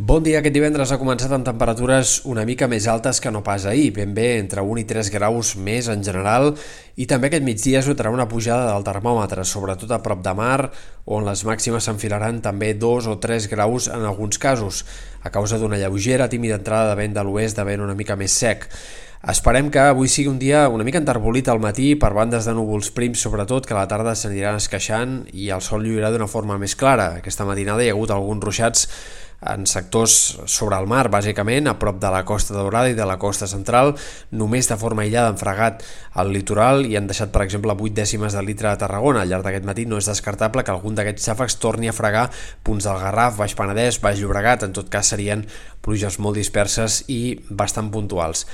Bon dia. Aquest divendres ha començat amb temperatures una mica més altes que no pas ahir, ben bé entre 1 i 3 graus més en general, i també aquest migdia es notarà una pujada del termòmetre, sobretot a prop de mar, on les màximes s'enfilaran també 2 o 3 graus en alguns casos, a causa d'una lleugera tímida entrada de vent de l'oest de vent una mica més sec. Esperem que avui sigui un dia una mica enterbolit al matí per bandes de núvols prims, sobretot que a la tarda s'aniran esqueixant i el sol lluirà d'una forma més clara. Aquesta matinada hi ha hagut alguns ruixats en sectors sobre el mar, bàsicament, a prop de la costa daurada i de la costa central, només de forma aïllada han fregat al litoral i han deixat, per exemple, 8 dècimes de litre a Tarragona. Al llarg d'aquest matí no és descartable que algun d'aquests xàfecs torni a fregar punts del Garraf, Baix Penedès, Baix Llobregat, en tot cas serien pluges molt disperses i bastant puntuals.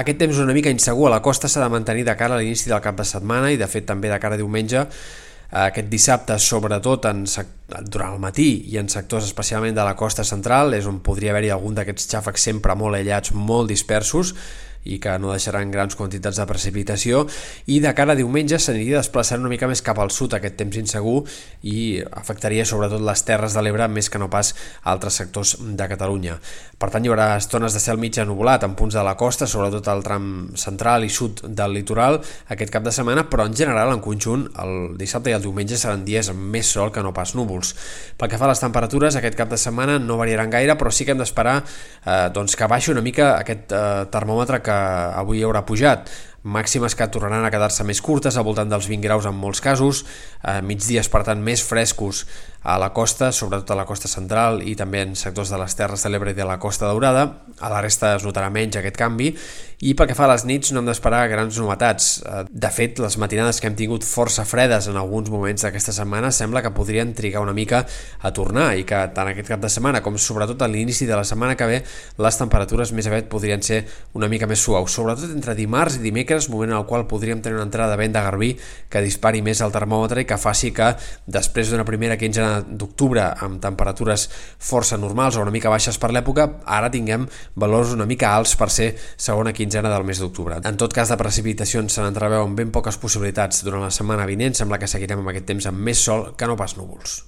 Aquest temps una mica insegur a la costa s'ha de mantenir de cara a l'inici del cap de setmana i de fet també de cara a diumenge aquest dissabte, sobretot en, durant el matí i en sectors especialment de la costa central, és on podria haver-hi algun d'aquests xàfecs sempre molt aïllats, molt dispersos, i que no deixaran grans quantitats de precipitació i de cara a diumenge s'aniria desplaçant una mica més cap al sud aquest temps insegur i afectaria sobretot les Terres de l'Ebre més que no pas altres sectors de Catalunya. Per tant, hi haurà estones de cel mig nuvolat en punts de la costa, sobretot al tram central i sud del litoral aquest cap de setmana, però en general, en conjunt, el dissabte i el diumenge seran dies amb més sol que no pas núvols. Pel que fa a les temperatures, aquest cap de setmana no variaran gaire, però sí que hem d'esperar eh, doncs que baixi una mica aquest eh, termòmetre que que avui haurà pujat màximes que tornaran a quedar-se més curtes, al voltant dels 20 graus en molts casos, eh, migdies per tant més frescos a la costa, sobretot a la costa central i també en sectors de les Terres de l'Ebre i de la Costa Daurada. A la resta es notarà menys aquest canvi i pel que fa a les nits no hem d'esperar grans novetats. Eh, de fet, les matinades que hem tingut força fredes en alguns moments d'aquesta setmana sembla que podrien trigar una mica a tornar i que tant aquest cap de setmana com sobretot a l'inici de la setmana que ve les temperatures més aviat podrien ser una mica més suaus, sobretot entre dimarts i dimecres, moment en el qual podríem tenir una entrada de vent de garbí que dispari més el termòmetre i que faci que després d'una primera quinzena d'octubre amb temperatures força normals o una mica baixes per l'època, ara tinguem valors una mica alts per ser segona quinzena del mes d'octubre. En tot cas, de precipitacions se n'entreveuen ben poques possibilitats durant la setmana vinent, sembla que seguirem amb aquest temps amb més sol que no pas núvols.